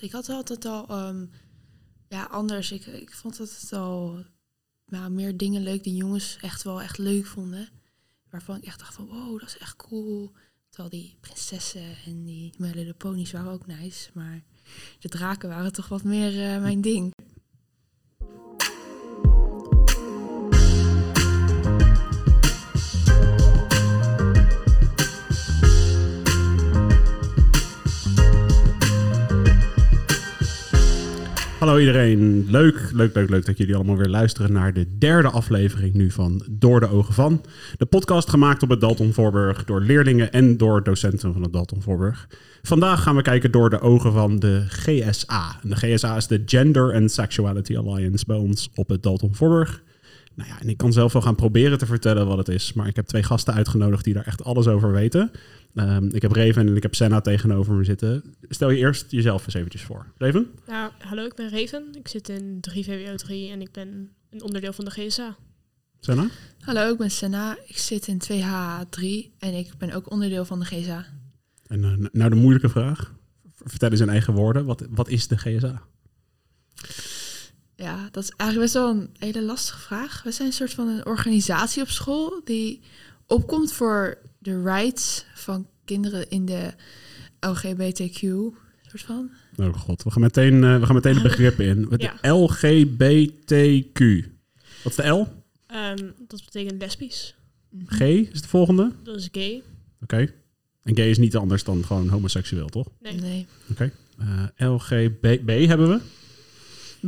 Ik had altijd al, ehm, ja, anders. Ik, ik vond het al meer dingen leuk die jongens echt wel echt leuk vonden. Waarvan ik echt dacht van, wow, dat is echt cool. Terwijl die prinsessen en die My Little Ponies waren ook nice. Maar de draken waren toch wat meer eh, mijn ding. Hallo iedereen, leuk, leuk, leuk, leuk dat jullie allemaal weer luisteren naar de derde aflevering nu van Door de Ogen van. De podcast gemaakt op het Dalton Voorburg door leerlingen en door docenten van het Dalton Voorburg. Vandaag gaan we kijken door de ogen van de GSA. En de GSA is de Gender and Sexuality Alliance bij ons op het Dalton Voorburg. Nou ja, en ik kan zelf wel gaan proberen te vertellen wat het is, maar ik heb twee gasten uitgenodigd die daar echt alles over weten. Um, ik heb Reven en ik heb Senna tegenover me zitten. Stel je eerst jezelf eens eventjes voor. Reven? Nou, hallo, ik ben Reven. Ik zit in 3 VWO 3 en ik ben een onderdeel van de GSA. Senna? Hallo, ik ben Senna. Ik zit in 2H3 en ik ben ook onderdeel van de GSA. En uh, nou de moeilijke vraag. Vertel eens in eigen woorden. Wat, wat is de GSA? Ja, dat is eigenlijk best wel een hele lastige vraag. We zijn een soort van een organisatie op school die opkomt voor de rights van kinderen in de LGBTQ soort van. Oh god, we gaan meteen, uh, we gaan meteen de begrippen in. Ja. De LGBTQ. Wat is de L? Um, dat betekent lesbisch. G is de volgende? Dat is gay. Oké. Okay. En gay is niet anders dan gewoon homoseksueel, toch? Nee. nee. Oké. Okay. Uh, LGB hebben we?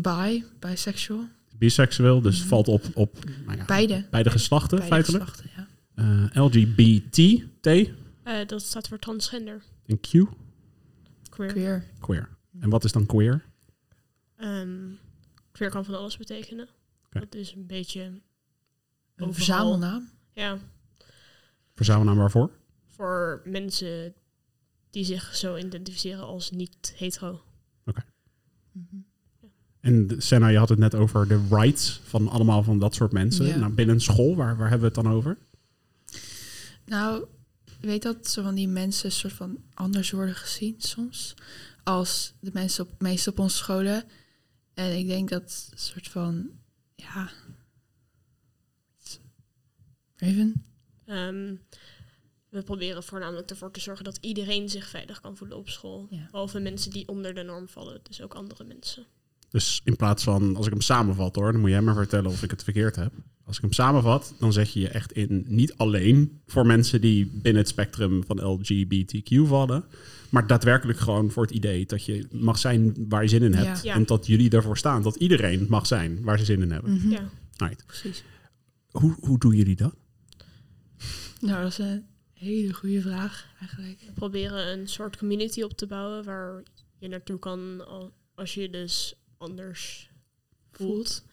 Bi, bisexual. Biseksueel, dus mm. valt op, op nou ja, beide. beide geslachten beide feitelijk. Geslachten, ja. Uh, LGBT, T? Uh, dat staat voor transgender. En Q? Queer. Queer. Queer. En wat is dan queer? Um, queer kan van alles betekenen. Okay. Het is een beetje... Een verzamelnaam? Ja. Verzamelnaam waarvoor? Voor mensen die zich zo identificeren als niet hetero. Oké. Okay. Mm -hmm. En Senna, je had het net over de rights van allemaal van dat soort mensen. Ja. Nou, binnen school, waar, waar hebben we het dan over? Nou, ik weet dat zo van die mensen soort van anders worden gezien soms. Als de mensen op meestal op onze scholen. En ik denk dat soort van, ja. Raven? Um, we proberen voornamelijk ervoor te zorgen dat iedereen zich veilig kan voelen op school. Ja. Behalve mensen die onder de norm vallen, dus ook andere mensen. Dus in plaats van, als ik hem samenvat hoor, dan moet jij maar vertellen of ik het verkeerd heb. Als ik hem samenvat, dan zeg je je echt in niet alleen voor mensen die binnen het spectrum van LGBTQ vallen, maar daadwerkelijk gewoon voor het idee dat je mag zijn waar je zin in hebt. Ja. En dat jullie ervoor staan, dat iedereen mag zijn waar ze zin in hebben. Mm -hmm. Ja, right. precies. Hoe, hoe doen jullie dat? Nou, dat is een hele goede vraag eigenlijk. We proberen een soort community op te bouwen waar je naartoe kan als je dus anders voelt.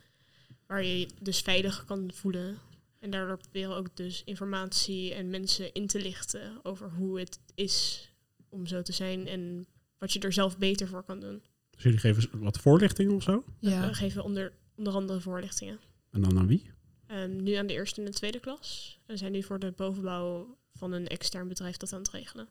Waar je je dus veilig kan voelen. En daardoor proberen we ook dus informatie en mensen in te lichten over hoe het is om zo te zijn en wat je er zelf beter voor kan doen. Dus jullie geven wat voorlichtingen of zo? Ja. We geven onder, onder andere voorlichtingen. En dan aan wie? Um, nu aan de eerste en de tweede klas. We zijn nu voor de bovenbouw van een extern bedrijf dat aan het regelen.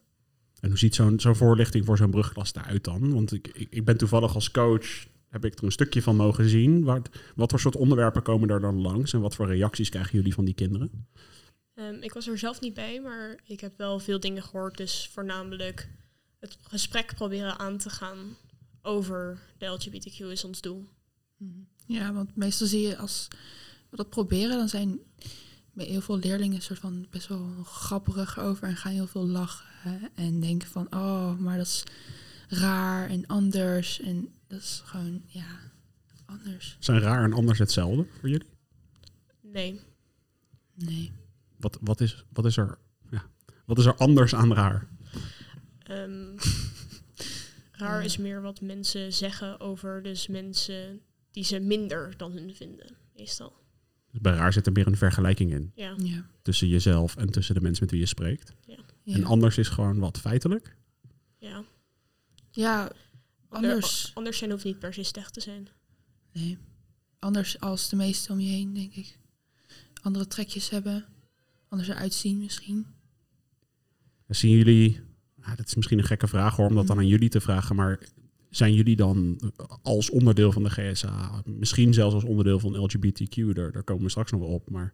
En hoe ziet zo'n zo'n voorlichting voor zo'n brugklas eruit dan? Want ik, ik, ik ben toevallig als coach heb ik er een stukje van mogen zien. Wat, wat voor soort onderwerpen komen er dan langs en wat voor reacties krijgen jullie van die kinderen? Um, ik was er zelf niet bij, maar ik heb wel veel dingen gehoord. Dus voornamelijk het gesprek proberen aan te gaan over de LGBTQ is ons doel. Ja, want meestal zie je als we dat proberen, dan zijn heel veel leerlingen soort van best wel grapperig over en gaan heel veel lachen en denken van, oh, maar dat is raar en anders en dat is gewoon, ja, anders. Zijn raar en anders hetzelfde voor jullie? Nee. Nee. Wat, wat, is, wat, is, er, ja, wat is er anders aan raar? Um, raar is meer wat mensen zeggen over dus mensen die ze minder dan hun vinden, meestal. Dus bij raar zit er meer een vergelijking in. Ja. Ja. Tussen jezelf en tussen de mensen met wie je spreekt. Ja. Ja. En anders is gewoon wat feitelijk. Ja. Ja, anders. Anders zijn hoeft niet per se slecht te zijn. Nee. Anders als de meesten om je heen, denk ik. Andere trekjes hebben. Anders eruit zien misschien. Zien jullie, ah, dat is misschien een gekke vraag hoor, om dat dan aan jullie te vragen, maar zijn jullie dan als onderdeel van de GSA, misschien zelfs als onderdeel van LGBTQ, daar, daar komen we straks nog wel op, maar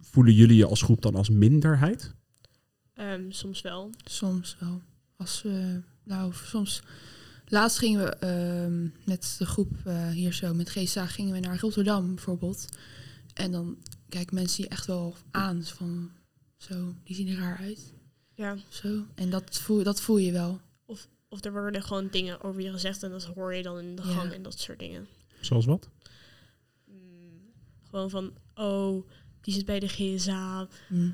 voelen jullie je als groep dan als minderheid? Ehm, soms wel. Soms wel. Als we, nou, soms. Laatst gingen we ehm, met de groep eh, hier zo, met GSA, gingen we naar Rotterdam bijvoorbeeld. En dan kijken mensen je echt wel aan. Van zo, die zien er raar uit. Ja. Zo. En dat voel, dat voel je wel. Of er worden gewoon dingen over je gezegd en dat hoor je dan in de Ja. gang en dat soort dingen. Zoals wat? Mm, gewoon van, oh, die zit bij de GSA. Hm.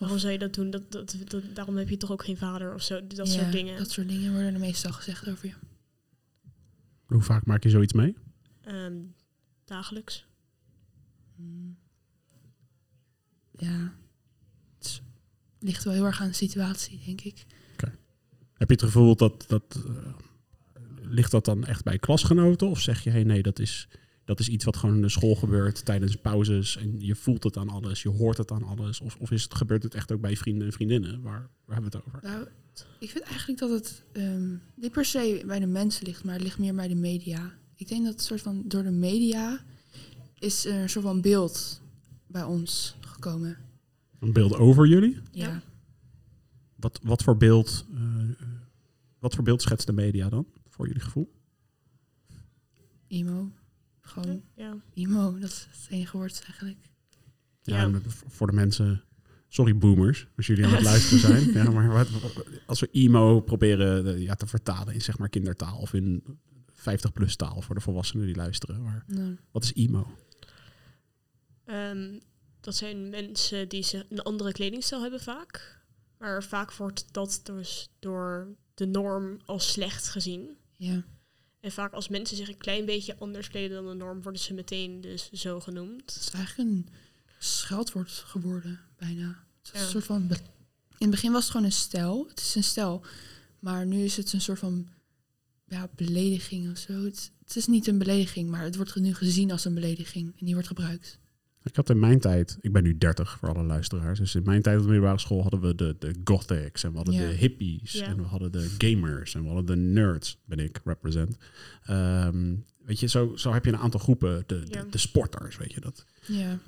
Waarom zou je dat doen? Dat, dat, dat, daarom heb je toch ook geen vader of zo. Dat Ja, soort dingen. Dat soort dingen worden er meestal gezegd over je. Hoe vaak maak je zoiets mee? Ehm, dagelijks. Hm. Ja. Het is- ligt wel heel erg aan de situatie, denk ik. Heb je het gevoel dat dat. eh, ligt dat dan echt bij klasgenoten? Of zeg je, hey, nee, dat is, dat is iets wat gewoon in de school gebeurt tijdens pauzes. En je voelt het aan alles, je hoort het aan alles. Of, of is het, gebeurt het echt ook bij vrienden en vriendinnen? Waar, waar hebben we het over? Nou, ik vind eigenlijk dat het ehm, niet per se bij de mensen ligt, maar het ligt meer bij de media. Ik denk dat het soort van door de media is er een soort van beeld bij ons gekomen. Een beeld over jullie? Ja. Wat, wat, voor beeld, eh, wat voor beeld schetst de media dan, voor jullie gevoel? Emo. Gewoon Ja. emo, dat is het enige woord eigenlijk. Ja, voor de mensen, sorry boomers, als jullie aan het luisteren zijn. Ja, maar wat, als we emo proberen eh, ja, te vertalen in zeg maar kindertaal of in 50-plus taal voor de volwassenen die luisteren. Maar wat is emo? Ehm, dat zijn mensen die ze een andere kledingstijl hebben vaak. Maar vaak wordt dat dus door de norm als slecht gezien. ja. En vaak als mensen zich een klein beetje anders kleden dan de norm, worden ze meteen dus zo Het genoemd. is eigenlijk een scheldwoord geworden, bijna. Het is Ja. een soort van... be- In het begin was het gewoon een stijl. Het is een stijl. Maar nu is het een soort van ja, belediging of zo. Het, het is niet een belediging, maar het wordt nu gezien als een belediging. En die wordt gebruikt. Ik had in mijn tijd, ik ben nu 30 voor alle luisteraars, dus in mijn tijd op de middelbare school hadden we de, de gothics en we hadden Ja. de hippies Ja. en we hadden de gamers en we hadden de nerds, ben ik, represent. Ehm, weet je, zo, zo heb je een aantal groepen, de, de, sporters, weet je dat. Ja.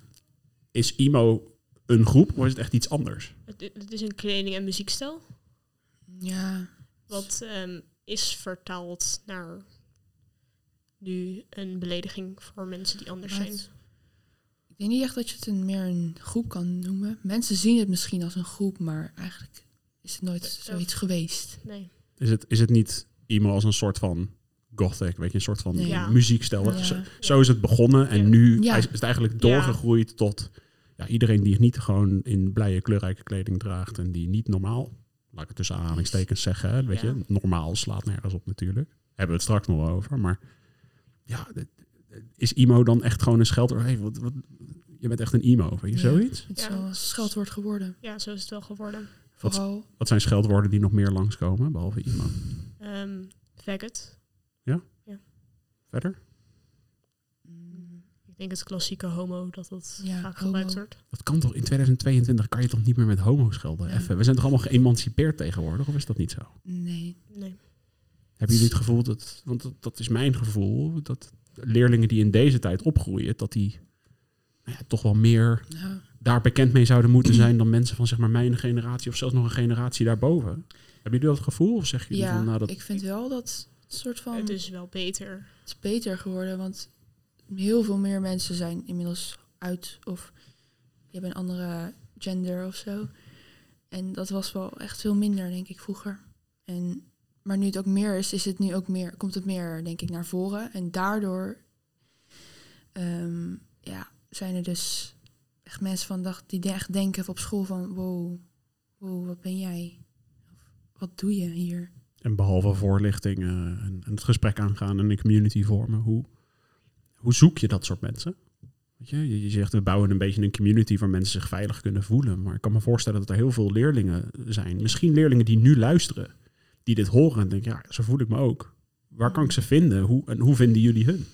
Is emo een groep of is het echt iets anders? Het, het is een kleding- en muziekstijl. Ja. Wat ehm, is vertaald naar nu een belediging voor mensen die anders zijn. Ik denk niet echt dat je het een, meer een groep kan noemen. Mensen zien het misschien als een groep, maar eigenlijk is het nooit zoiets geweest. Nee. Is het, is het niet emo als een soort van gothic, weet je, een soort van Nee. Ja. muziekstijl? Ja. Zo, zo is het begonnen en Ja. nu Ja. is het eigenlijk doorgegroeid tot ja, iedereen die niet gewoon in blije, kleurrijke kleding draagt en die niet normaal, laat ik het tussen aanhalingstekens zeggen, weet Ja. je, normaal slaat nergens op natuurlijk. Hebben we het straks nog over, maar ja, dit- is emo dan echt gewoon een scheldwoord? Hey, wat, wat, je bent echt een emo, weet je, Ja. zoiets? Het is Ja. wel een scheldwoord geworden. Ja, zo is het wel geworden. Wat- Vooral, Wat zijn scheldwoorden die nog meer langskomen, behalve emo? Ehm faggot. Verder? mm, Ik denk het klassieke homo, dat dat Ja, vaak homo. gebruikt wordt. Dat kan toch in 2022 kan je toch niet meer met homo schelden? Ja. Even. We zijn toch allemaal geëmancipeerd tegenwoordig, of is dat niet zo? nee. Nee. Hebben jullie het gevoel dat, want dat, dat is mijn gevoel, dat leerlingen die in deze tijd opgroeien, dat die nou ja, toch wel meer daar bekend mee zouden moeten zijn dan mensen van zeg maar mijn generatie of zelfs nog een generatie daarboven? Hebben jullie dat gevoel? Of zeg ja, van nou dat ik vind wel dat soort van... Het is wel beter. het is beter geworden, want heel veel meer mensen zijn inmiddels uit of die hebben een andere gender of zo. En dat was wel echt veel minder, denk ik, vroeger. En, maar nu het ook meer is, is het nu ook meer, komt het meer, denk ik, naar voren. En daardoor ehm, ja, zijn er dus echt mensen van dag die echt denken op school van wow, wat ben jij? Wat doe je hier? En behalve voorlichting en, en het gesprek aangaan en een community vormen, hoe, hoe zoek je dat soort mensen? Weet je, je, je zegt we bouwen een beetje een community waar mensen zich veilig kunnen voelen. Maar ik kan me voorstellen dat er heel veel leerlingen zijn. Misschien leerlingen die nu luisteren, die dit horen en denken, ja, zo voel ik me ook. Waar kan ik ze vinden? Hoe, en hoe vinden jullie hun?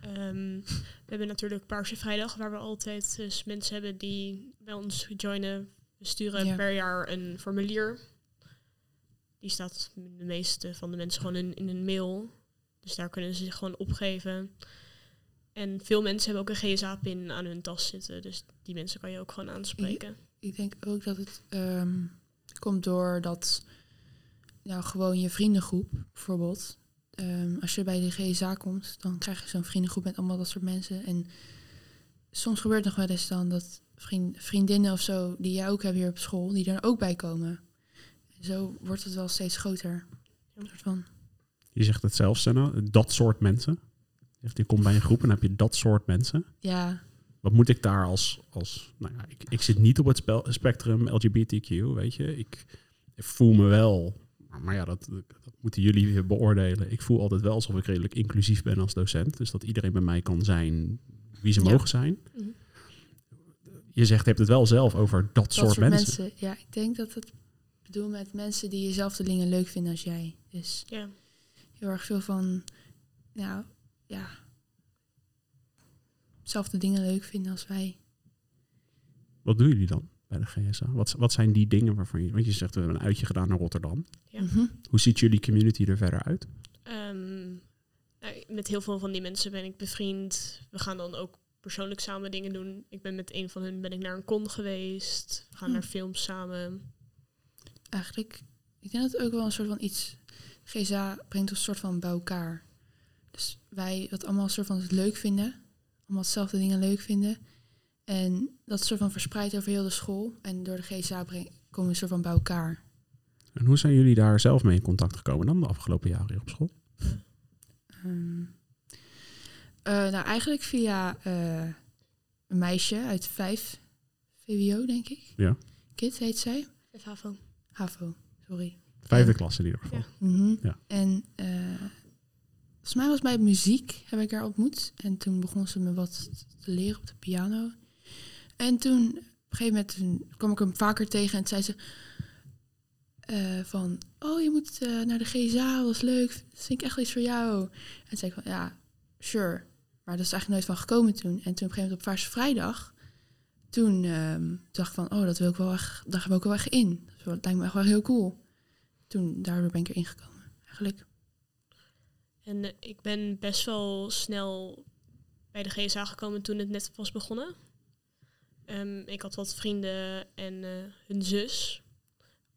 Ehm, we hebben natuurlijk Paarse Vrijdag, waar we altijd dus mensen hebben die bij ons joinen. We sturen Ja. per jaar een formulier. die staat de meeste van de mensen gewoon in, in een mail. Dus daar kunnen ze zich gewoon opgeven. En veel mensen hebben ook een GSA-pin aan hun tas zitten. Dus die mensen kan je ook gewoon aanspreken. Ik denk ook dat het ehm, komt door dat nou, gewoon je vriendengroep, bijvoorbeeld. ehm, als je bij de GSA komt, dan krijg je zo'n vriendengroep met allemaal dat soort mensen. En soms gebeurt nog wel eens dan dat vriend, vriendinnen of zo, die jij ook hebt hier op school, die er ook bij komen. En zo wordt het wel steeds groter. Van, Je zegt het zelf, Senna, dat soort mensen. Je komt bij een groep en dan heb je dat soort mensen. ja, Wat moet ik daar als... als nou ja, ik, ik zit niet op het spel, spectrum LGBTQ, weet je. Ik, ik voel me wel... maar- Maar ja, dat, dat moeten jullie weer beoordelen. Ik voel altijd wel alsof ik redelijk inclusief ben als docent. Dus dat iedereen bij mij kan zijn wie ze Ja. mogen zijn. Mhm. Je zegt, je hebt het wel zelf over dat, dat soort, mensen. Ja, ik denk dat het bedoel met mensen die jezelfde dingen leuk vinden als jij. Dus Ja. heel erg veel van, nou ja, zelfde dingen leuk vinden als wij. Wat doen jullie dan bij de GSA? Wat, wat zijn die dingen waarvan je... Want je zegt, we hebben een uitje gedaan naar Rotterdam. Ja. Mhm. Hoe ziet jullie community er verder uit? Ehm, nou, met heel veel van die mensen ben ik bevriend. We gaan dan ook persoonlijk samen dingen doen. Ik ben met een van hen ben ik naar een con geweest. We gaan Hm. naar films samen. Eigenlijk, ik denk dat het ook wel een soort van iets, GSA brengt ons een soort van bij elkaar. Dus wij dat allemaal een soort van het leuk vinden, allemaal hetzelfde dingen leuk vinden. En dat is soort van verspreid over heel de school. En door de GSA komen we soort van bij elkaar. En hoe zijn jullie daar zelf mee in contact gekomen dan de afgelopen jaren hier op school? Ehm, eh, nou, eigenlijk via eh, een meisje uit 5 VWO, denk ik. Ja. Kit heet zij. FHVO. HAVO, sorry. Vijfde En- klas in ieder geval. Ja. Mhm. Ja. En eh, volgens mij was bij muziek heb ik haar ontmoet. En toen begon ze me wat te leren op de piano. En toen, op een gegeven moment, kwam ik hem vaker tegen en zei ze eh, van, oh je moet eh, naar de GSA, is leuk, dat vind ik echt iets voor jou. En zei ik van, ja, sure. Maar dat is eigenlijk nooit van gekomen toen. En toen op een gegeven moment op Paarse Vrijdag, toen ehm, dacht ik van, oh dat wil ik wel echt, daar ga ik ook wel echt in. Dat lijkt me echt wel heel cool. Toen, daardoor ben ik erin gekomen, eigenlijk. En eh, ik ben best wel snel bij de GSA gekomen toen het net was begonnen. Ehm, ik had wat vrienden en eh, hun zus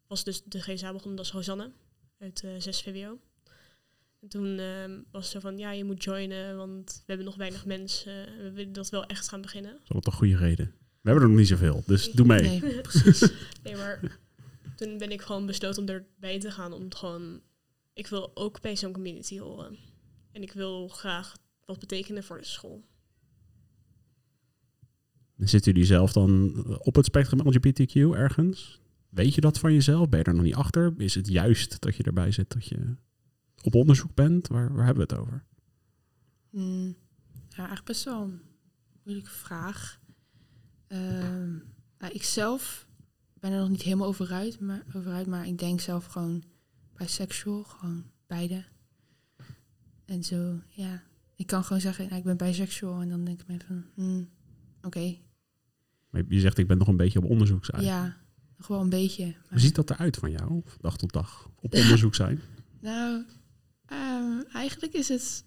was dus de GSA begonnen, dat is Rosanne uit eh 6 VWO. En toen ehm, was ze van, ja, je moet joinen, want we hebben nog weinig mensen. en We willen dat wel echt gaan beginnen. Dat is een goede reden. We hebben er nog niet zoveel, dus doe mee. Nee, precies. Nee, maar toen ben ik gewoon besloten om erbij te gaan. Om gewoon, ik wil ook bij zo'n community horen. En ik wil graag wat betekenen voor de school. En Zitten jullie zelf dan op het spectrum LGBTQ ergens? Weet je dat van jezelf? Ben je er nog niet achter? Is het juist dat je erbij zit dat je op onderzoek bent? Waar, waar hebben we het over? Hmm, ja, eigenlijk best wel een moeilijke vraag. Nou, ik zelf ben er nog niet helemaal over uit, maar, over uit, maar ik denk zelf gewoon bisexual, gewoon beide. En zo, ja. Ik kan gewoon zeggen, ik ben bisexual en dan denk ik me van, hmm, oké, Maar Je zegt, ik ben nog een beetje op onderzoek zijn. ja, nog wel een beetje. Hoe ziet dat eruit van jou, dag tot dag? Op onderzoek zijn? Nou, ehm, eigenlijk is het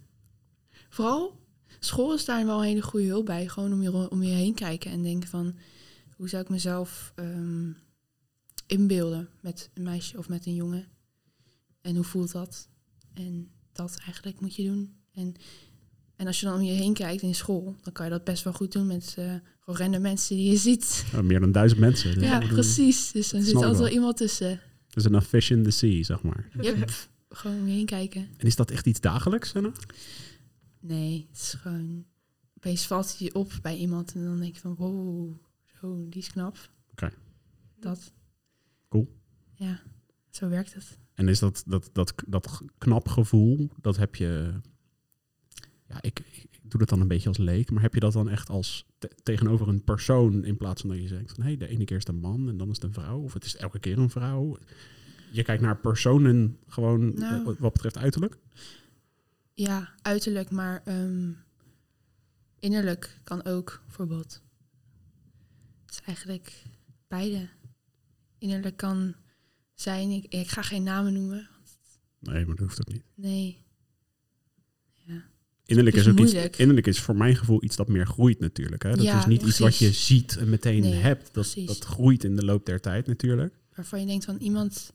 vooral school is daar wel een hele goede hulp bij. Gewoon om je, om je heen kijken en denken van hoe zou ik mezelf ehm, inbeelden met een meisje of met een jongen. En hoe voelt dat? En dat eigenlijk moet je doen. En, en als je dan om je heen kijkt in school, dan kan je dat best wel goed doen met eh gewoon random mensen die je ziet. Meer dan duizend mensen. Dus Ja, precies. Dus dan zit er altijd wel iemand tussen. is een fish in the sea, zeg maar. Yep. gewoon om je heen kijken. En is dat echt iets dagelijks, Senna? Nee, het is gewoon... Opeens valt je op bij iemand en dan denk je van... Wow, zo, die is knap. Oké. Dat. Cool. Ja, zo werkt het. En is dat, dat, dat, dat knap gevoel, dat heb je... Ja, ik, ik doe dat dan een beetje als leek, maar heb je dat dan echt als te- tegenover een persoon in plaats van dat je zegt van hé, de ene keer is het een man en dan is het een vrouw, of het is elke keer een vrouw. Je kijkt naar personen gewoon Nou. eh, wat betreft uiterlijk. Ja, uiterlijk, maar ehm, innerlijk kan ook, bijvoorbeeld. Het is eigenlijk beide. Innerlijk kan zijn. Ik, ik ga geen namen noemen. Nee, maar dat hoeft ook niet. Nee. Innerlijk is, is ook iets, innerlijk is voor mijn gevoel iets dat meer groeit natuurlijk. Hè? Dat Ja, is niet iets wat je ziet en meteen Nee, hebt. Dat, precies. dat groeit in de loop der tijd natuurlijk. Waarvan je denkt van iemand...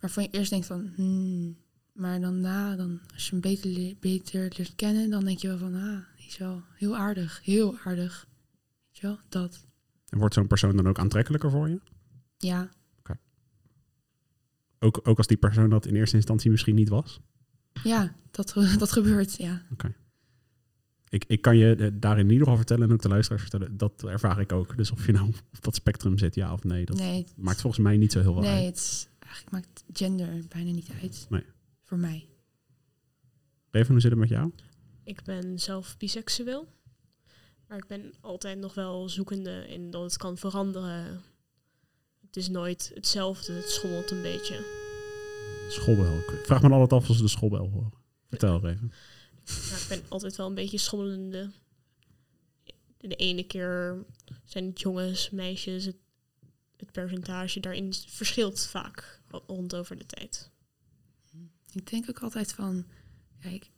Waarvan je eerst denkt van... Hmm, maar dan na, dan, als je hem beter, le- beter leert kennen... dan denk je wel van... Ah, die is wel heel aardig. Heel aardig. Weet je wel? Dat. En wordt zo'n persoon dan ook aantrekkelijker voor je? Ja. Ook, ook als die persoon dat in eerste instantie misschien niet was? Ja, dat, dat gebeurt, ja. Ik, ik kan je eh, daarin in ieder geval vertellen en ook de luisteraars vertellen, dat ervaar ik ook. Dus of je nou op dat spectrum zit, ja of nee, dat nee, maakt volgens mij niet zo heel veel nee uit. het is, eigenlijk maakt gender bijna niet uit. Nee. Voor mij. Reven, hoe zit het met jou? Ik ben zelf biseksueel. Maar ik ben altijd nog wel zoekende in dat het kan veranderen. Het is nooit hetzelfde. Het schommelt een beetje. Schoolbel. Ik vraag me altijd af als ze de schoolbel horen. Vertel even. Maar ik ben altijd wel een beetje schommelende. De ene keer zijn het jongens, meisjes. Het, het percentage daarin verschilt vaak rond over de tijd. Ik denk ook altijd van... Kijk,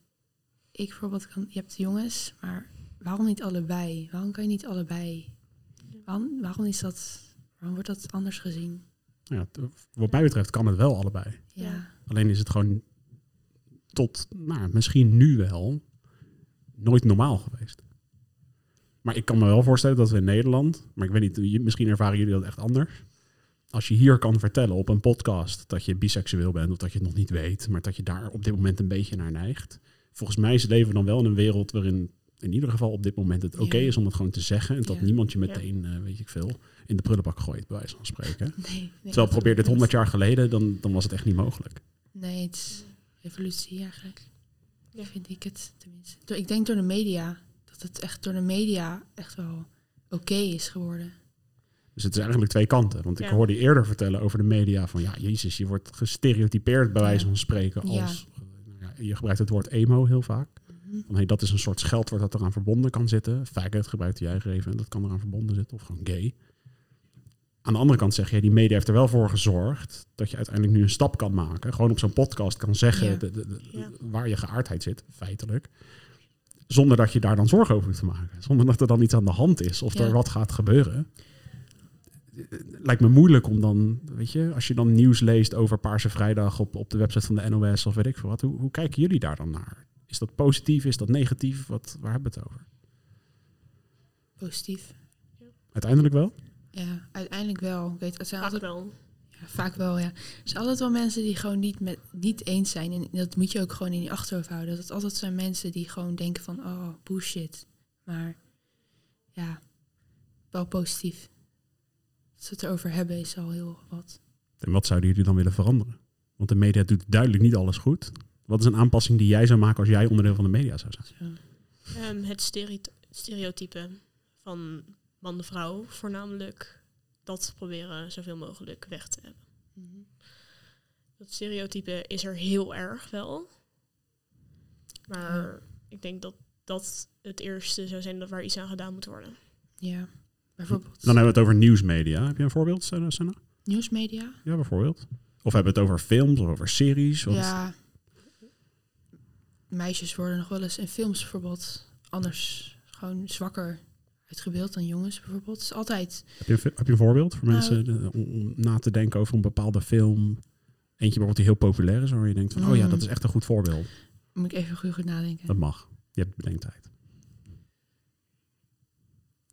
ik bijvoorbeeld kan... Je hebt jongens, maar waarom niet allebei? Waarom kan je niet allebei? Waarom, waarom is dat... Waarom wordt dat anders gezien? Ja, wat mij betreft kan het wel allebei. Ja. Alleen is het gewoon tot, nou, misschien nu wel, nooit normaal geweest. Maar ik kan me wel voorstellen dat we in Nederland, maar ik weet niet, misschien ervaren jullie dat echt anders. Als je hier kan vertellen op een podcast dat je biseksueel bent of dat je het nog niet weet, maar dat je daar op dit moment een beetje naar neigt. Volgens mij is leven dan wel in een wereld waarin in ieder geval op dit moment het oké Ja. is om het gewoon te zeggen. En dat Ja. niemand je meteen, eh, weet ik veel, in de prullenbak gooit, bij wijze van spreken. Nee, nee, Terwijl probeer dit 100 jaar geleden, dan, dan was het echt niet mogelijk. Nee, het is evolutie eigenlijk. Ja. Vind ik het tenminste. Door- Ik denk door de media. Dat het echt door de media echt wel oké is geworden. Dus het is eigenlijk twee kanten. Want ik Ja. hoorde je eerder vertellen over de media van ja, Jezus, je wordt gestereotypeerd bij wijze van spreken als eh, nou ja, je gebruikt het woord emo heel vaak. Van hey, dat is een soort scheldwoord dat eraan verbonden kan zitten. Faggot gebruikte jij even en dat kan eraan verbonden zitten. Of gewoon gay. Aan de andere kant zeg je, die media heeft er wel voor gezorgd dat je uiteindelijk nu een stap kan maken. Gewoon op zo'n podcast kan zeggen Ja. de- de- de- Ja. waar je geaardheid zit, feitelijk. Zonder dat je daar dan zorgen over hoeft te maken. Zonder dat er dan iets aan de hand is of Ja. er wat gaat gebeuren. Lijkt me moeilijk om dan, weet je, als je dan nieuws leest over Paarse Vrijdag op, op de website van de NOS of weet ik veel wat. Hoe, hoe kijken jullie daar dan naar? Is dat positief? Is dat negatief? Wat, waar hebben we het over? Positief. Uiteindelijk wel? Ja, uiteindelijk wel. Ik weet, het zijn Vaak altijd, wel. ja, vaak wel, ja. Er zijn altijd wel mensen die gewoon niet, met, niet eens zijn. En dat moet je ook gewoon in je achterhoofd houden. Dat het altijd zijn mensen die gewoon denken van, oh, bullshit. Maar ja, wel positief. Dat ze het erover hebben is al heel wat. En wat zouden jullie dan willen veranderen? Want de media doet duidelijk niet alles goed. Wat is een aanpassing die jij zou maken als jij onderdeel van de media zou zijn? Ehm, het stereoty- stereotype van man-vrouw voornamelijk. Dat proberen zoveel mogelijk weg te hebben. Mhm. Dat stereotype is er heel erg wel. Maar ik denk dat dat het eerste zou zijn dat waar iets aan gedaan moet worden. Ja, bijvoorbeeld Dan hebben we het over nieuwsmedia. Heb je een voorbeeld, Senna? Nieuwsmedia. Ja, bijvoorbeeld. Of hebben we het over films of over series? Wat- Ja. Meisjes worden nog wel eens in films bijvoorbeeld anders gewoon zwakker uitgebeeld dan jongens bijvoorbeeld. Is altijd, Heb, je heb je een voorbeeld voor Nou, mensen om, om na te denken over een bepaalde film? Eentje bijvoorbeeld die heel populair is, waar je denkt van, oh ja, Mm. dat is echt een goed voorbeeld. moet ik even goed, goed nadenken. Dat mag. Je hebt bedenktijd.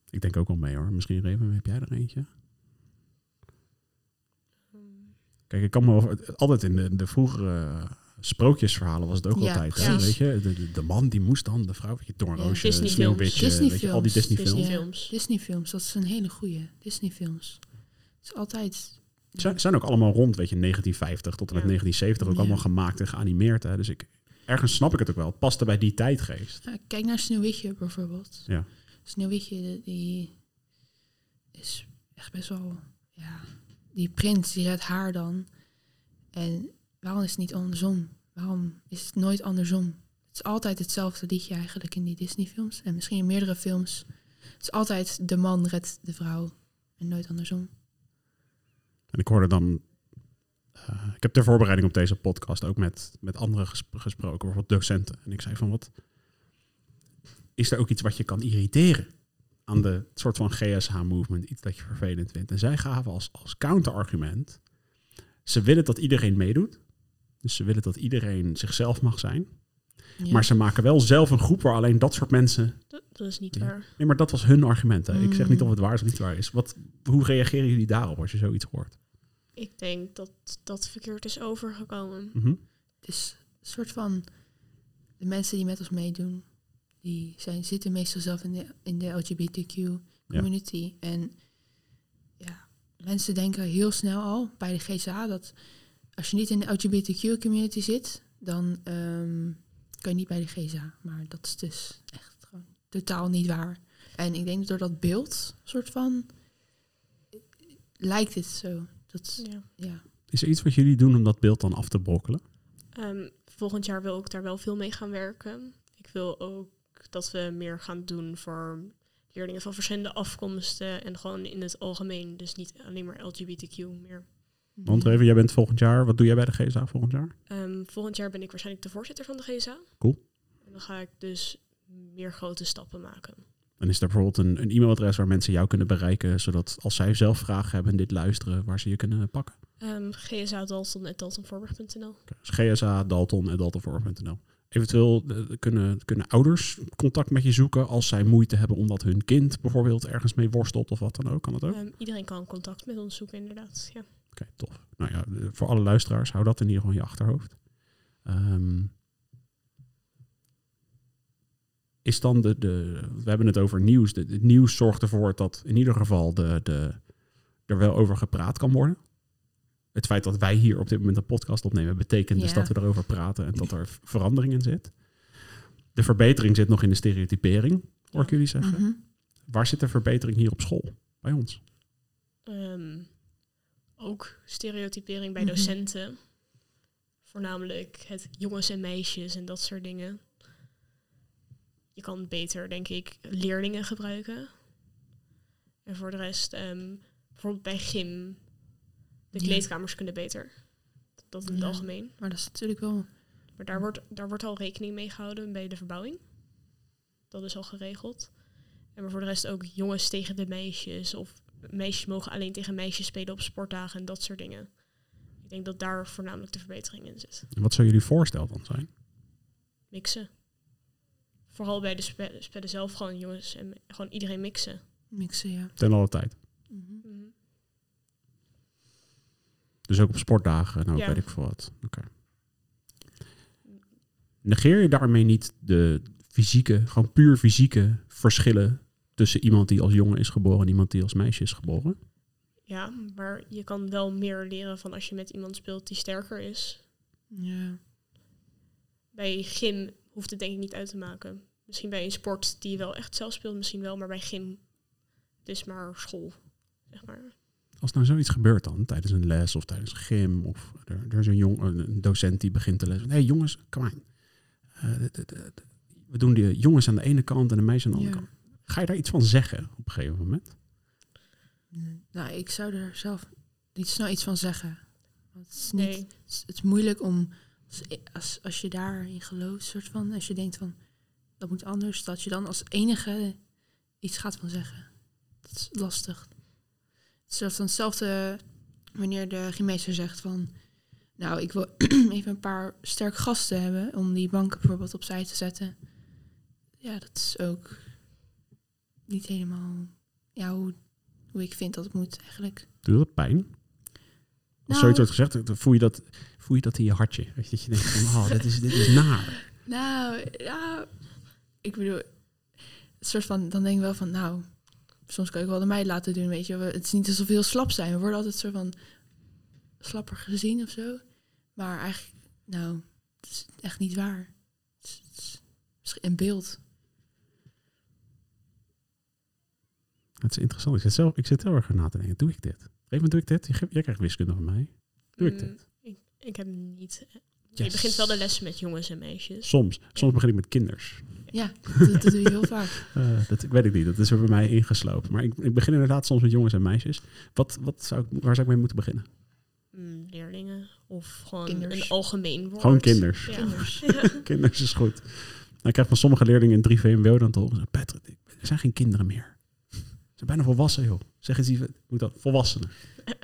Ik denk ook wel mee hoor. Misschien Reven, heb jij er eentje? Kijk, ik kan me wel- altijd in de, de vroegere sprookjesverhalen was het ook Ja, altijd. Hè? Weet je, de, de, man die moest dan, de vrouw, weet je, Doornroosje, Disney Sneeuwwitje, films. weet je, al die Disney Disney films. Ja. Disney-films. Disney-films, dat is een hele goeie. Disney-films. Het is altijd... Zijn, zijn ook allemaal rond, weet je, 1950 tot en met Ja. 1970 ook Ja. allemaal gemaakt en geanimeerd. Hè? Dus ik, ergens snap ik het ook wel. Het paste bij die tijdgeest. Ja, kijk naar Sneeuwwitje bijvoorbeeld. Ja. Sneeuwwitje, die is echt best wel... Ja, die prins, die redt haar dan. En waarom is het niet andersom? Waarom is het nooit andersom? Het is altijd hetzelfde liedje eigenlijk in die Disney-films. En misschien in meerdere films. Het is altijd de man redt de vrouw. En nooit andersom. En ik hoorde dan eh, ik heb ter voorbereiding op deze podcast ook met, met anderen ges- gesproken, bijvoorbeeld docenten. En ik zei van wat, is er ook iets wat je kan irriteren aan de soort van GSH-movement, iets dat je vervelend vindt? En zij gaven als, als counterargument, ze willen dat iedereen meedoet. Dus ze willen dat iedereen zichzelf mag zijn. Ja. Maar ze maken wel zelf een groep waar alleen dat soort mensen. Dat, dat is niet Ja. waar. Nee, maar dat was hun argument. Hè. Ik zeg niet Mm. of het waar is of niet waar is. Wat, hoe reageren jullie daarop als je zoiets hoort? Ik denk dat dat verkeerd is overgekomen. Mhm. Het is een soort van de mensen die met ons meedoen, die zijn, zitten meestal zelf in de, in de LGBTQ community. En ja, mensen denken heel snel al bij de GSA dat als je niet in de LGBTQ community zit, dan ehm, kan je niet bij de GSA. Maar dat is dus echt gewoon totaal niet waar. En ik denk dat door dat beeld, soort van, lijkt het zo. Dat, Ja. ja. Is er iets wat jullie doen om dat beeld dan af te brokkelen? Ehm, volgend jaar wil ik daar wel veel mee gaan werken. Ik wil ook dat we meer gaan doen voor leerlingen van verschillende afkomsten en gewoon in het algemeen. Dus niet alleen maar LGBTQ meer. Want even, jij bent volgend jaar, wat doe jij bij de GSA volgend jaar? Ehm, volgend jaar ben ik waarschijnlijk de voorzitter van de GSA. Cool. En dan ga ik dus meer grote stappen maken. En is er bijvoorbeeld een, een e-mailadres waar mensen jou kunnen bereiken, zodat als zij zelf vragen hebben en dit luisteren, waar ze je kunnen pakken? Ehm GSA Dalton en daltonvoorburg.nl. Dus GSA, Dalton en. Eventueel eh, kunnen, kunnen ouders contact met je zoeken als zij moeite hebben omdat hun kind bijvoorbeeld ergens mee worstelt of wat dan ook. Kan dat ook? Ehm, iedereen kan contact met ons zoeken, inderdaad. Ja. Tof. Nou ja, eh, voor alle luisteraars, hou dat in ieder geval in je achterhoofd. Ehm, is dan de, de, we hebben het over nieuws. De, het nieuws zorgt ervoor dat in ieder geval de, de, er wel over gepraat kan worden. Het feit dat wij hier op dit moment een podcast opnemen, betekent dus dat we erover praten en dat er verandering in zit. De verbetering zit nog in de stereotypering, hoor ik jullie zeggen. Mhm. Waar zit de verbetering hier op school? Bij ons? Ehm, ook stereotypering bij Mhm. docenten. Voornamelijk het jongens en meisjes en dat soort dingen. Je kan beter, denk ik, leerlingen gebruiken. En voor de rest, ehm, bijvoorbeeld bij gym, de Ja. kleedkamers kunnen beter. Dat in het Ja. algemeen. Maar dat is natuurlijk wel Maar daar wordt, daar wordt al rekening mee gehouden bij de verbouwing. Dat is al geregeld. En maar voor de rest ook jongens tegen de meisjes. Of meisjes mogen alleen tegen meisjes spelen op sportdagen en dat soort dingen. Ik denk dat daar voornamelijk de verbetering in zit. En wat zou jullie voorstel dan zijn? Mixen. Vooral bij de spe- spellen zelf gewoon jongens en gewoon iedereen mixen. mixen, ja. Ten alle tijd. Mhm. Mhm. Dus ook op sportdagen en ook Ja. weet ik veel wat. Oké. Negeer je daarmee niet de fysieke, gewoon puur fysieke verschillen tussen iemand die als jongen is geboren en iemand die als meisje is geboren? Ja, maar je kan wel meer leren van als je met iemand speelt die sterker is. Ja. Bij gym hoeft het denk ik niet uit te maken. Misschien bij een sport die je wel echt zelf speelt, misschien wel, maar bij gym, het is maar school, zeg maar. Als nou zoiets gebeurt dan, tijdens een les of tijdens gym, of er, er is een, jong, een docent die begint te lezen. Hé hey, jongens, kom aan. Eh, we doen de jongens aan de ene kant en de meisjes aan de andere Ja. kant. Ga je daar iets van zeggen op een gegeven moment? Nee. Nou, ik zou er zelf niet snel iets van zeggen. Want het is, niet, Nee, het is, het is moeilijk om, als, als, als je daarin gelooft, soort van, als je denkt van, dat moet anders, dat je dan als enige iets gaat van zeggen. Dat is lastig. Het is zelfs dan hetzelfde wanneer de gymmeester zegt van, nou, ik wil even een paar sterk gasten hebben om die banken bijvoorbeeld opzij te zetten. Ja, dat is ook niet helemaal ja, hoe, hoe ik vind dat het moet eigenlijk. Doet dat pijn? Als Nou- zoiets wordt gezegd, dan voel je dat, voel je dat in je hartje. Weet je, dat je denkt van, oh, dit is, dit is naar. Nou, ja, ik bedoel, soort van, dan denk ik wel van, nou, soms kan ik wel de meid laten doen, weet je. We- Het is niet alsof we heel slap zijn. We worden altijd soort van slapper gezien of zo. Maar eigenlijk, nou, het is echt niet waar. Het is, het is misschien een beeld. Het is interessant. Ik zit, zelf, ik zit heel erg na te denken, doe ik dit? Op een gegeven moment doe ik dit. Jij krijgt wiskunde van mij. Doe ik Mm, dit? Ik, ik heb niet. Yes. Je begint wel de lessen met jongens en meisjes. Soms. Soms begin ik met kinders. Ja, dat, dat doe je heel vaak. Eh, dat ik weet ik niet. Dat is er bij mij ingeslopen. Maar ik, ik begin inderdaad soms met jongens en meisjes. Wat, wat zou ik, waar zou ik mee moeten beginnen? mm, leerlingen of gewoon Kinders. een algemeen woord. Gewoon kinders. Ja. Kinders. Ja. Kinders is goed. Nou, ik krijg van sommige leerlingen in 3 VMBO dan te horen... Patrick, er zijn geen kinderen meer. Ze zijn bijna volwassen, joh. Zeg eens iets. Moet dat? Volwassenen.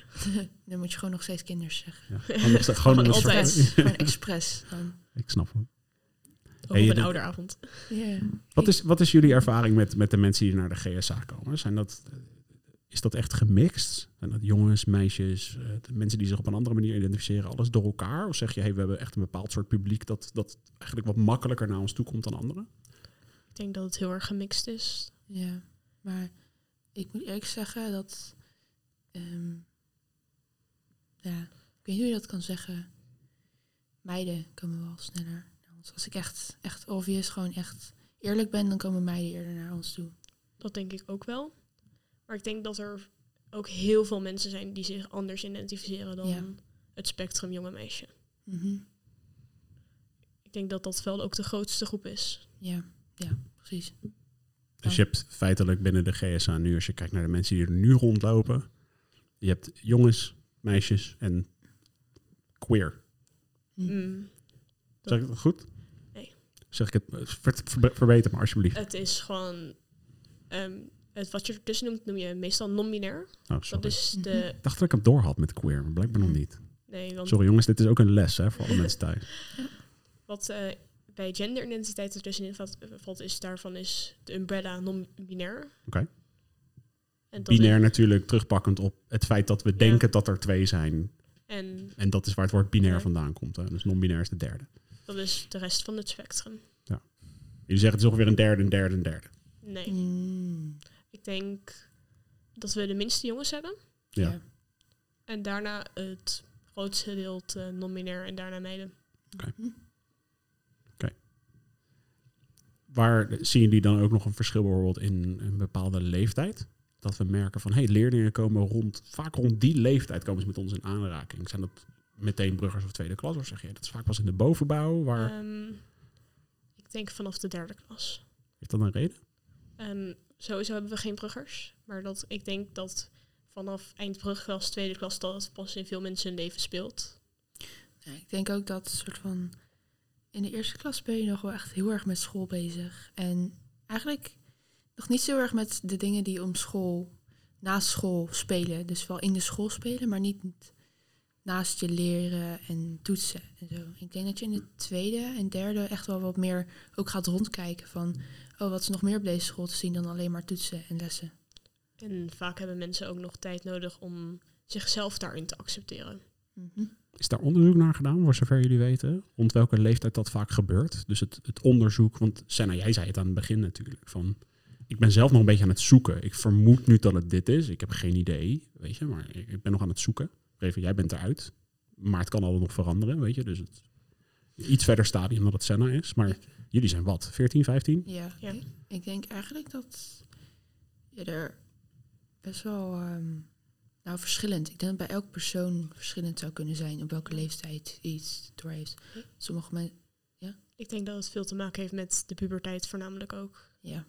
Dan moet je gewoon nog steeds kinders zeggen. Ja. Gewoon, een altijd. Gewoon expres. Dan. Ik snap het. Hey, op een ouderavond. Ja. Wat is, wat is jullie ervaring met, met de mensen die naar de GSA komen? Zijn dat, is dat echt gemixt? Zijn dat jongens, meisjes, eh, de mensen die zich op een andere manier identificeren, alles door elkaar? Of zeg je, hey, we hebben echt een bepaald soort publiek dat, dat eigenlijk wat makkelijker naar ons toe komt dan anderen? Ik denk dat het heel erg gemixt is. Ja, maar ik moet eerlijk zeggen dat. ehm, ja, ik weet niet hoe je dat kan zeggen. Meiden komen wel sneller naar ons. Als ik echt, echt obvious, gewoon echt eerlijk ben, dan komen meiden eerder naar ons toe. Dat denk ik ook wel. Maar ik denk dat er ook heel veel mensen zijn die zich anders identificeren dan Ja. het spectrum jonge meisje. Mhm. Ik denk dat dat wel ook de grootste groep is. Ja, ja, precies. Dus je hebt feitelijk binnen de GSA nu, als je kijkt naar de mensen die er nu rondlopen, je hebt jongens, meisjes en queer. Hm. Mm. Zeg ik dat goed? Nee. Zeg ik het, eh, ver- ver- verbeter me alsjeblieft. Het is gewoon... ehm, het wat je ertussen noemt, noem je meestal non-binair. Oh, sorry. Dat is de... Ik dacht dat ik het door had met queer, maar blijkbaar nog Mhm. niet. Nee, want Sorry jongens, dit is ook een les hè, voor alle mensen thuis. wat eh, bij genderidentiteit ertussenin valt, valt, is daarvan is de umbrella non-binair. Oké. En dat Binair is- natuurlijk terugpakkend op het feit dat we denken dat er twee zijn. en En dat is waar het woord binair Ja. vandaan komt. Hè. Dus non-binair is de derde. dat is de rest van het spectrum. Jullie zeggen het is ongeveer een derde, een derde, een derde. Nee, Mm. ik denk dat we de minste jongens hebben. Ja. Ja. En daarna het grootste gedeelte non-binair en daarna meiden. Waar zien jullie dan ook nog een verschil bijvoorbeeld in een bepaalde leeftijd? Dat we merken van, hey, leerlingen komen rond, vaak rond die leeftijd komen ze met ons in aanraking. Zijn dat meteen bruggers of tweede klas? Of zeg je, dat is vaak pas in de bovenbouw? Waar, Ehm, ik denk vanaf de derde klas. heeft dat een reden? Ehm, sowieso hebben we geen bruggers. Maar dat, ik denk dat vanaf eind brugklas, tweede klas, dat het pas in veel mensen hun leven speelt. Ja, ik denk ook dat soort van. In de eerste klas ben je nog wel echt heel erg met school bezig. En eigenlijk nog niet zo erg met de dingen die om school, naast school spelen. Dus wel in de school spelen, maar niet naast je leren en toetsen en zo. Ik denk dat je in de tweede en derde echt wel wat meer ook gaat rondkijken van... Oh, wat is nog meer op deze school te zien dan alleen maar toetsen en lessen. En vaak hebben mensen ook nog tijd nodig om zichzelf daarin te accepteren. Mhm. Is daar onderzoek naar gedaan, voor zover jullie weten? Rond welke leeftijd dat vaak gebeurt? Dus het, het onderzoek, want Senna, jij zei het aan het begin natuurlijk. Van, ik ben zelf nog een beetje aan het zoeken. Ik vermoed nu dat het dit is. Ik heb geen idee, weet je, maar ik ik ben nog aan het zoeken. Even, jij bent eruit. Maar het kan allemaal nog veranderen, weet je. Dus het iets verder stadium dan het Senna is. Maar jullie zijn wat? 14, 15? Ja, Ja. Ik, ik denk eigenlijk dat je er best wel ehm, nou, verschillend. Ik denk dat bij elke persoon verschillend zou kunnen zijn op welke leeftijd iets door heeft. Sommige mensen, Ik denk dat het veel te maken heeft met de puberteit voornamelijk ook. ja.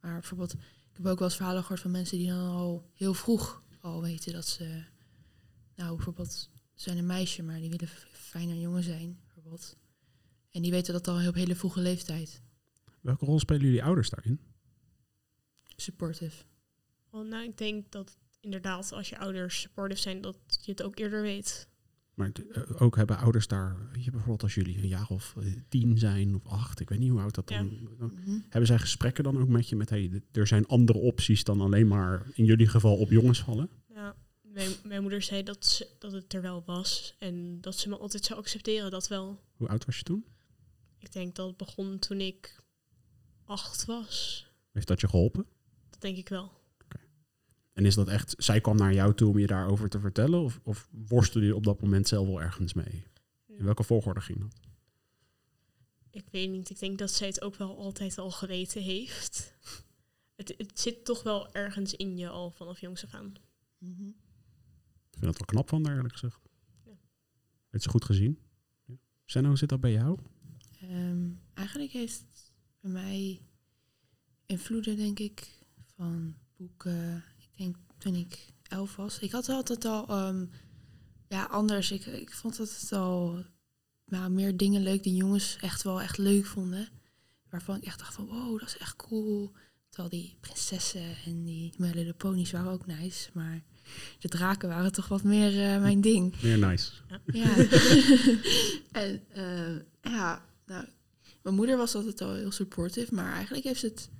Maar bijvoorbeeld, ik heb ook wel eens verhalen gehoord van mensen die dan al heel vroeg al weten dat ze, nou bijvoorbeeld, ze zijn een meisje, maar die willen fijner jongen zijn, bijvoorbeeld. En die weten dat al op hele vroege leeftijd. Welke rol spelen jullie ouders daarin? Supportive. Nou, ik denk dat inderdaad als je ouders supportive zijn, dat je het ook eerder weet. Maar eh, ook hebben ouders daar, weet je, bijvoorbeeld als jullie een jaar of eh, tien zijn of acht, ik weet niet hoe oud dat dan. dan- Mhm. Hebben zij gesprekken dan ook met je met, hey, er zijn andere opties dan alleen maar in jullie geval op jongens vallen? Ja, mijn, mijn moeder zei dat, ze, dat het er wel was en dat ze me altijd zou accepteren, dat wel. Hoe oud was je toen? Ik denk dat het begon toen ik acht was. Heeft dat je geholpen? Dat denk ik wel. En is dat echt, zij kwam naar jou toe om je daarover te vertellen? Of, of worstelde je op dat moment zelf wel ergens mee? In welke volgorde ging dat? Ik weet niet, ik denk dat zij het ook wel altijd al geweten heeft. Het, het zit toch wel ergens in je al vanaf jongs af aan. Mhm. Ik vind dat wel knap van haar, eerlijk gezegd. Ja. Heeft ze goed gezien? Ja. Senna, hoe zit dat bij jou? Ehm, eigenlijk heeft het bij mij invloeden, denk ik, van boeken. Denk toen ik elf was. Ik had altijd al ehm, ja, anders. Ik, ik vond het wel nou, meer dingen leuk die jongens echt wel echt leuk vonden. Waarvan ik echt dacht van, wow, dat is echt cool. Terwijl die prinsessen en die My de Ponies waren ook nice. Maar de draken waren toch wat meer eh, mijn ding. Meer nice. Ja. en eh, ja, nou, mijn moeder was altijd al heel supportive. Maar eigenlijk heeft ze het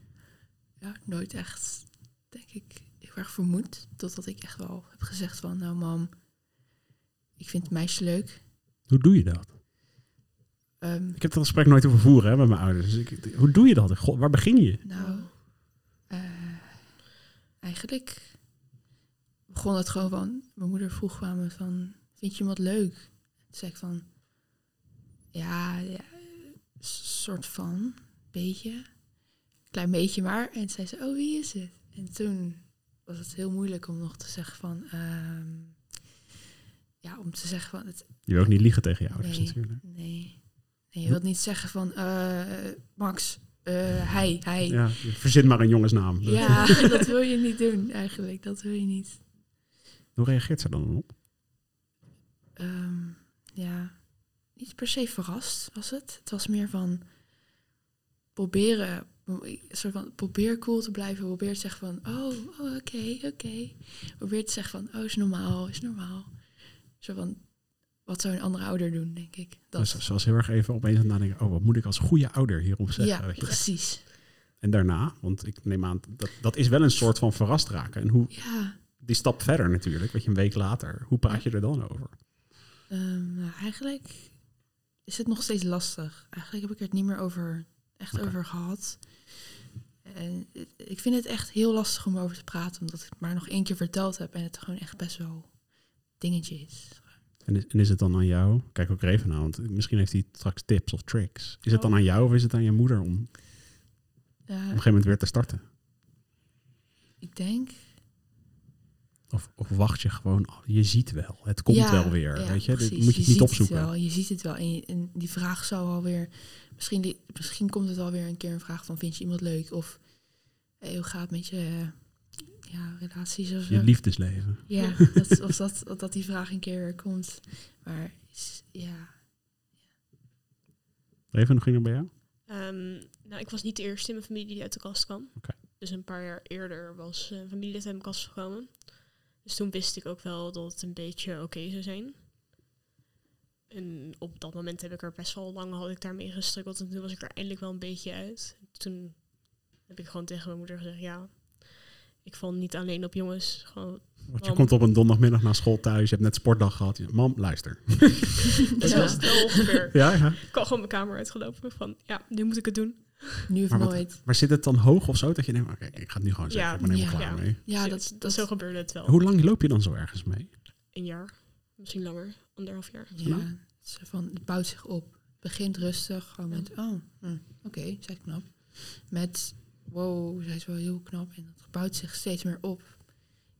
ja, nooit echt, denk ik, heel erg vermoed. Totdat ik echt wel heb gezegd van, nou mam, ik vind meisjes leuk. Hoe doe je dat? Ehm, Ik heb dat gesprek nooit over voeren hè, met mijn ouders. Dus ik, hoe doe je dat? God, waar begin je? nou, eh, eigenlijk begon het gewoon van... Mijn moeder vroeg aan me van, vind je wat leuk? Toen zei ik van, ja, ja soort van, beetje. Klein beetje maar. En toen zei ze, oh, wie is het? En toen was het heel moeilijk om nog te zeggen van... ehm, ja, om te zeggen van, het, Je wil ook niet liegen tegen je ouders Nee. natuurlijk. nee. Nee, je wilt niet zeggen van, eh, Max, eh, hij, hij. Ja, je verzint maar een jongensnaam. Ja, dat wil je niet doen eigenlijk. Dat wil je niet. Hoe reageert ze dan op? Ehm, ja, niet per se verrast was het. Het was meer van proberen, soort van probeer cool te blijven. Probeer te zeggen van, oh, oh, oké, oké. Probeer te zeggen van, oh, is normaal, is normaal. Zo van, wat zou een andere ouder doen, denk ik. Dat. Dus ze was heel erg even opeens aan nadenken. Oh, wat moet ik als goede ouder hierop zeggen? ja, precies. En daarna, want ik neem aan, dat, dat is wel een soort van verrast raken. En hoe, Ja, die stap verder natuurlijk, weet je, een week later. Hoe praat je er dan over? Ehm, nou, eigenlijk is het nog steeds lastig. Eigenlijk heb ik er het niet meer over, echt over gehad. En ik vind het echt heel lastig om over te praten, omdat ik het maar nog één keer verteld heb en het gewoon echt best wel dingetje is. En is, en is het dan aan jou? Kijk ook even naar, want misschien heeft hij straks tips of tricks. Is het dan aan jou of is het aan je moeder om op een gegeven moment weer te starten? ik denk. Of, of wacht je gewoon, oh, je ziet wel, het komt Ja, wel weer, ja, weet je? Dit precies. moet je, Je niet ziet opzoeken. Het wel, je ziet het wel. En, je- en die vraag zou alweer. Misschien, die, misschien komt het alweer een keer een vraag van: vind je iemand leuk? Of hey, hoe gaat het met je eh, ja, relaties of zo? Je liefdesleven. Ja, dat, of dat, dat die vraag een keer weer komt. Maar is- ja, Even nog ging er bij jou? Ehm, nou, ik was niet de eerste in mijn familie die uit de kast kwam. Dus een paar jaar eerder was een familielid uit mijn kast gekomen. Dus toen wist ik ook wel dat het een beetje oké zou zijn. En op dat moment heb ik er best wel lang had ik daarmee gestruggeld. En toen was ik er eindelijk wel een beetje uit. Toen heb ik gewoon tegen mijn moeder gezegd, ja, ik val niet alleen op jongens. Gewoon, Want je Mam. komt op een donderdagmiddag naar school thuis, je hebt net sportdag gehad. Je- Mam, luister. dat Ja. was het wel ongeveer. Ja, ja. Ik kwam gewoon mijn kamer uitgelopen van, ja, nu moet ik het doen. Nu of Maar wat- nooit. Maar zit het dan hoog of zo dat je denkt, oké, ik ga het nu gewoon zeggen, Ja, ik ben helemaal ja. klaar Ja. mee. Ja, dat, dat zo gebeurde het wel. Hoe lang loop je dan zo ergens mee? Een jaar, misschien langer, anderhalf jaar. Ja, het, van, het bouwt zich op. Het begint rustig, gewoon met, oh, hm, oké, zij is knap. Met, wow, zij is wel heel knap. En dat bouwt zich steeds meer op.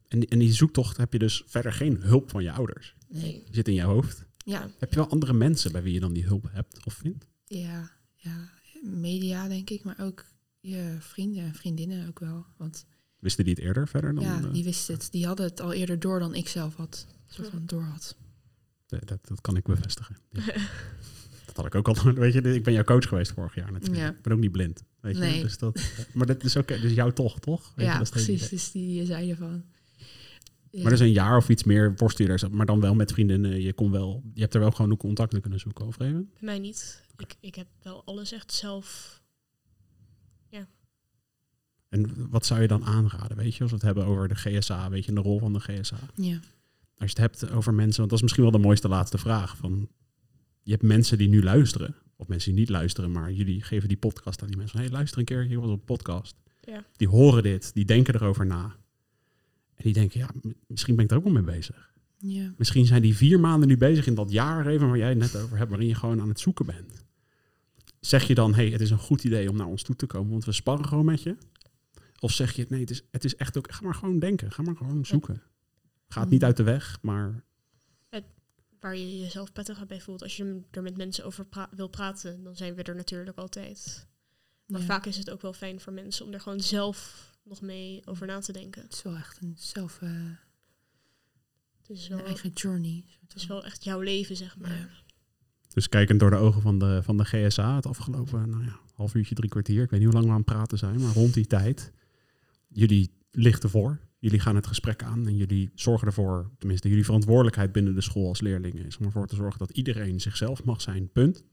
En, die- en die zoektocht heb je dus verder geen hulp van je ouders. Nee, Die zit in je hoofd. ja, Heb je wel andere mensen bij wie je dan die hulp hebt of vindt? ja, ja, media denk ik, maar ook je vrienden en vriendinnen ook wel. Want Wisten die het eerder verder dan? ja, eh, die wisten het. Die hadden het al eerder door dan ik zelf had. Zo van door had. dat, dat, dat kan ik bevestigen. Ja. dat had ik ook al. Weet je, ik ben jouw coach geweest vorig jaar natuurlijk. Ja. Ik ben ook niet blind. Weet je? Nee. Dus dat, maar dat is ook dus jouw toch, toch? Weet je, ja, dat is het hele precies. Dus die zeiden van. Ja. Maar dus een jaar of iets meer worstel je daar, maar dan wel met vriendinnen. Je, kon wel, je hebt er wel gewoon contacten kunnen zoeken over even. Bij mij niet. Ik, ik heb wel alles echt zelf. En wat zou je dan aanraden? Weet je, als we het hebben over de GSA, weet je, de rol van de GSA. Ja, Als je het hebt over mensen, want dat is misschien wel de mooiste laatste vraag. Van, je hebt mensen die nu luisteren, of mensen die niet luisteren, maar jullie geven die podcast aan die mensen. Hé, hey, luister een keer, hier was een podcast. Ja. Die horen dit, die denken erover na. En die denken, ja, misschien ben ik er ook wel mee bezig. ja, Misschien zijn die vier maanden nu bezig in dat jaar even waar jij het net over hebt, waarin je gewoon aan het zoeken bent. Zeg je dan, hey, het is een goed idee om naar ons toe te komen, want we sparren gewoon met je? Of zeg je, nee, het is, het is echt ook, ga maar gewoon denken, ga maar gewoon zoeken. Ga het niet uit de weg, maar Waar je jezelf prettig bij voelt. Als je er met mensen over pra- wil praten, dan zijn we er natuurlijk altijd. Maar ja. vaak is het ook wel fijn voor mensen om er gewoon zelf nog mee over na te denken. Het is wel echt een zelf. eh, Het is Een wel, eigen journey. het is wel echt jouw leven, zeg maar. Ja. Dus kijkend door de ogen van de, van de GSA, het afgelopen nou ja, half uurtje, drie kwartier. Ik weet niet hoe lang we aan het praten zijn, maar rond die tijd. Jullie lichten voor. Jullie gaan het gesprek aan en jullie zorgen ervoor, tenminste jullie verantwoordelijkheid binnen de school als leerlingen is om ervoor te zorgen dat iedereen zichzelf mag zijn, punt.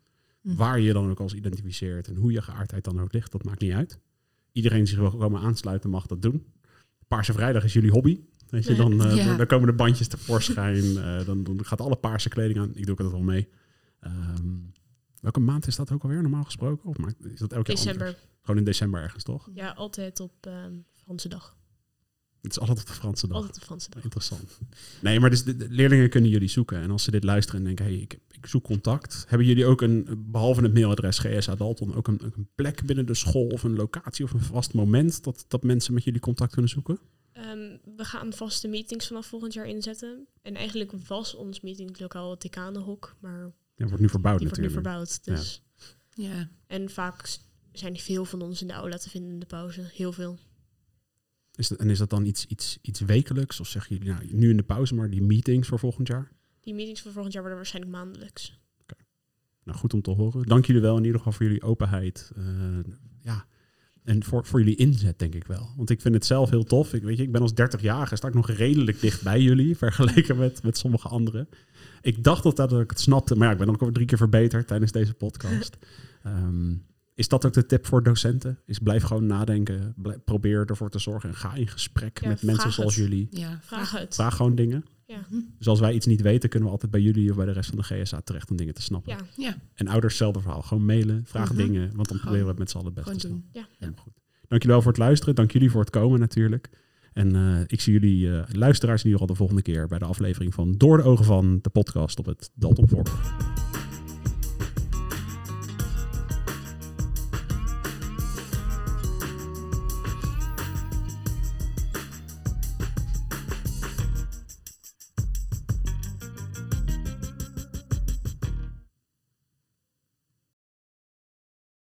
Hm. Waar je dan ook als identificeert en hoe je geaardheid dan ook ligt, dat maakt niet uit. Iedereen die zich wil komen aansluiten mag dat doen. Paarse Vrijdag is jullie hobby. Weet je, dan, eh, Ja. dan- komen de bandjes tevoorschijn. eh dan, dan gaat alle paarse kleding aan. Ik doe altijd wel mee. Ehm, welke maand is dat ook alweer normaal gesproken? Of maakt- is dat elke keer December. Gewoon in december ergens, toch? Ja, altijd op ehm, Franse dag. Het is altijd op de Franse dag. Altijd op Franse dag. Interessant. Nee, maar dus de, de leerlingen kunnen jullie zoeken. En als ze dit luisteren en denken, hey, ik, ik zoek contact. Hebben jullie ook een, behalve het mailadres GSA Dalton, ook een, een plek binnen de school of een locatie of een vast moment dat, dat mensen met jullie contact kunnen zoeken? Ehm, we gaan vaste meetings vanaf volgend jaar inzetten. En eigenlijk was ons meetinglokaal het Decanenhok, maar Ja, wordt nu verbouwd die wordt nu natuurlijk. verbouwd. Dus. Ja. En vaak zijn er veel van ons in de aula te vinden in de pauze. Heel veel. Is dat, en is dat dan iets, iets, iets wekelijks? Of zeggen jullie nou, nu in de pauze, maar die meetings voor volgend jaar? Die meetings voor volgend jaar worden waarschijnlijk maandelijks. Nou, goed om te horen. Dank jullie wel in ieder geval voor jullie openheid. Eh, ja. En voor, voor jullie inzet, denk ik wel. Want ik vind het zelf heel tof. Ik, weet je, ik ben als 30-jarige, sta ik nog redelijk dicht bij jullie, vergeleken met, met sommige anderen. Ik dacht altijd dat ik het snapte, maar ja, ik ben ook al drie keer verbeterd tijdens deze podcast. Ehm, is dat ook de tip voor docenten? Is blijf gewoon nadenken, blijf- probeer ervoor te zorgen en ga in gesprek Ja, met mensen zoals het. jullie. Ja, Vraag het. Vraag gewoon dingen. Ja. Dus als wij iets niet weten, kunnen we altijd bij jullie of bij de rest van de GSA terecht om dingen te snappen. Ja, Ja, En ouders, hetzelfde verhaal. Gewoon mailen, vraag Mhm. dingen, want dan Gewoon- proberen we het met z'n allen best te snappen. doen. Helemaal goed. Dank jullie wel voor het luisteren. Dank jullie voor het komen natuurlijk. En eh, ik zie jullie eh, luisteraars in ieder geval de volgende keer bij de aflevering van Door de Ogen van, de podcast op het Dalton Voorbeeld.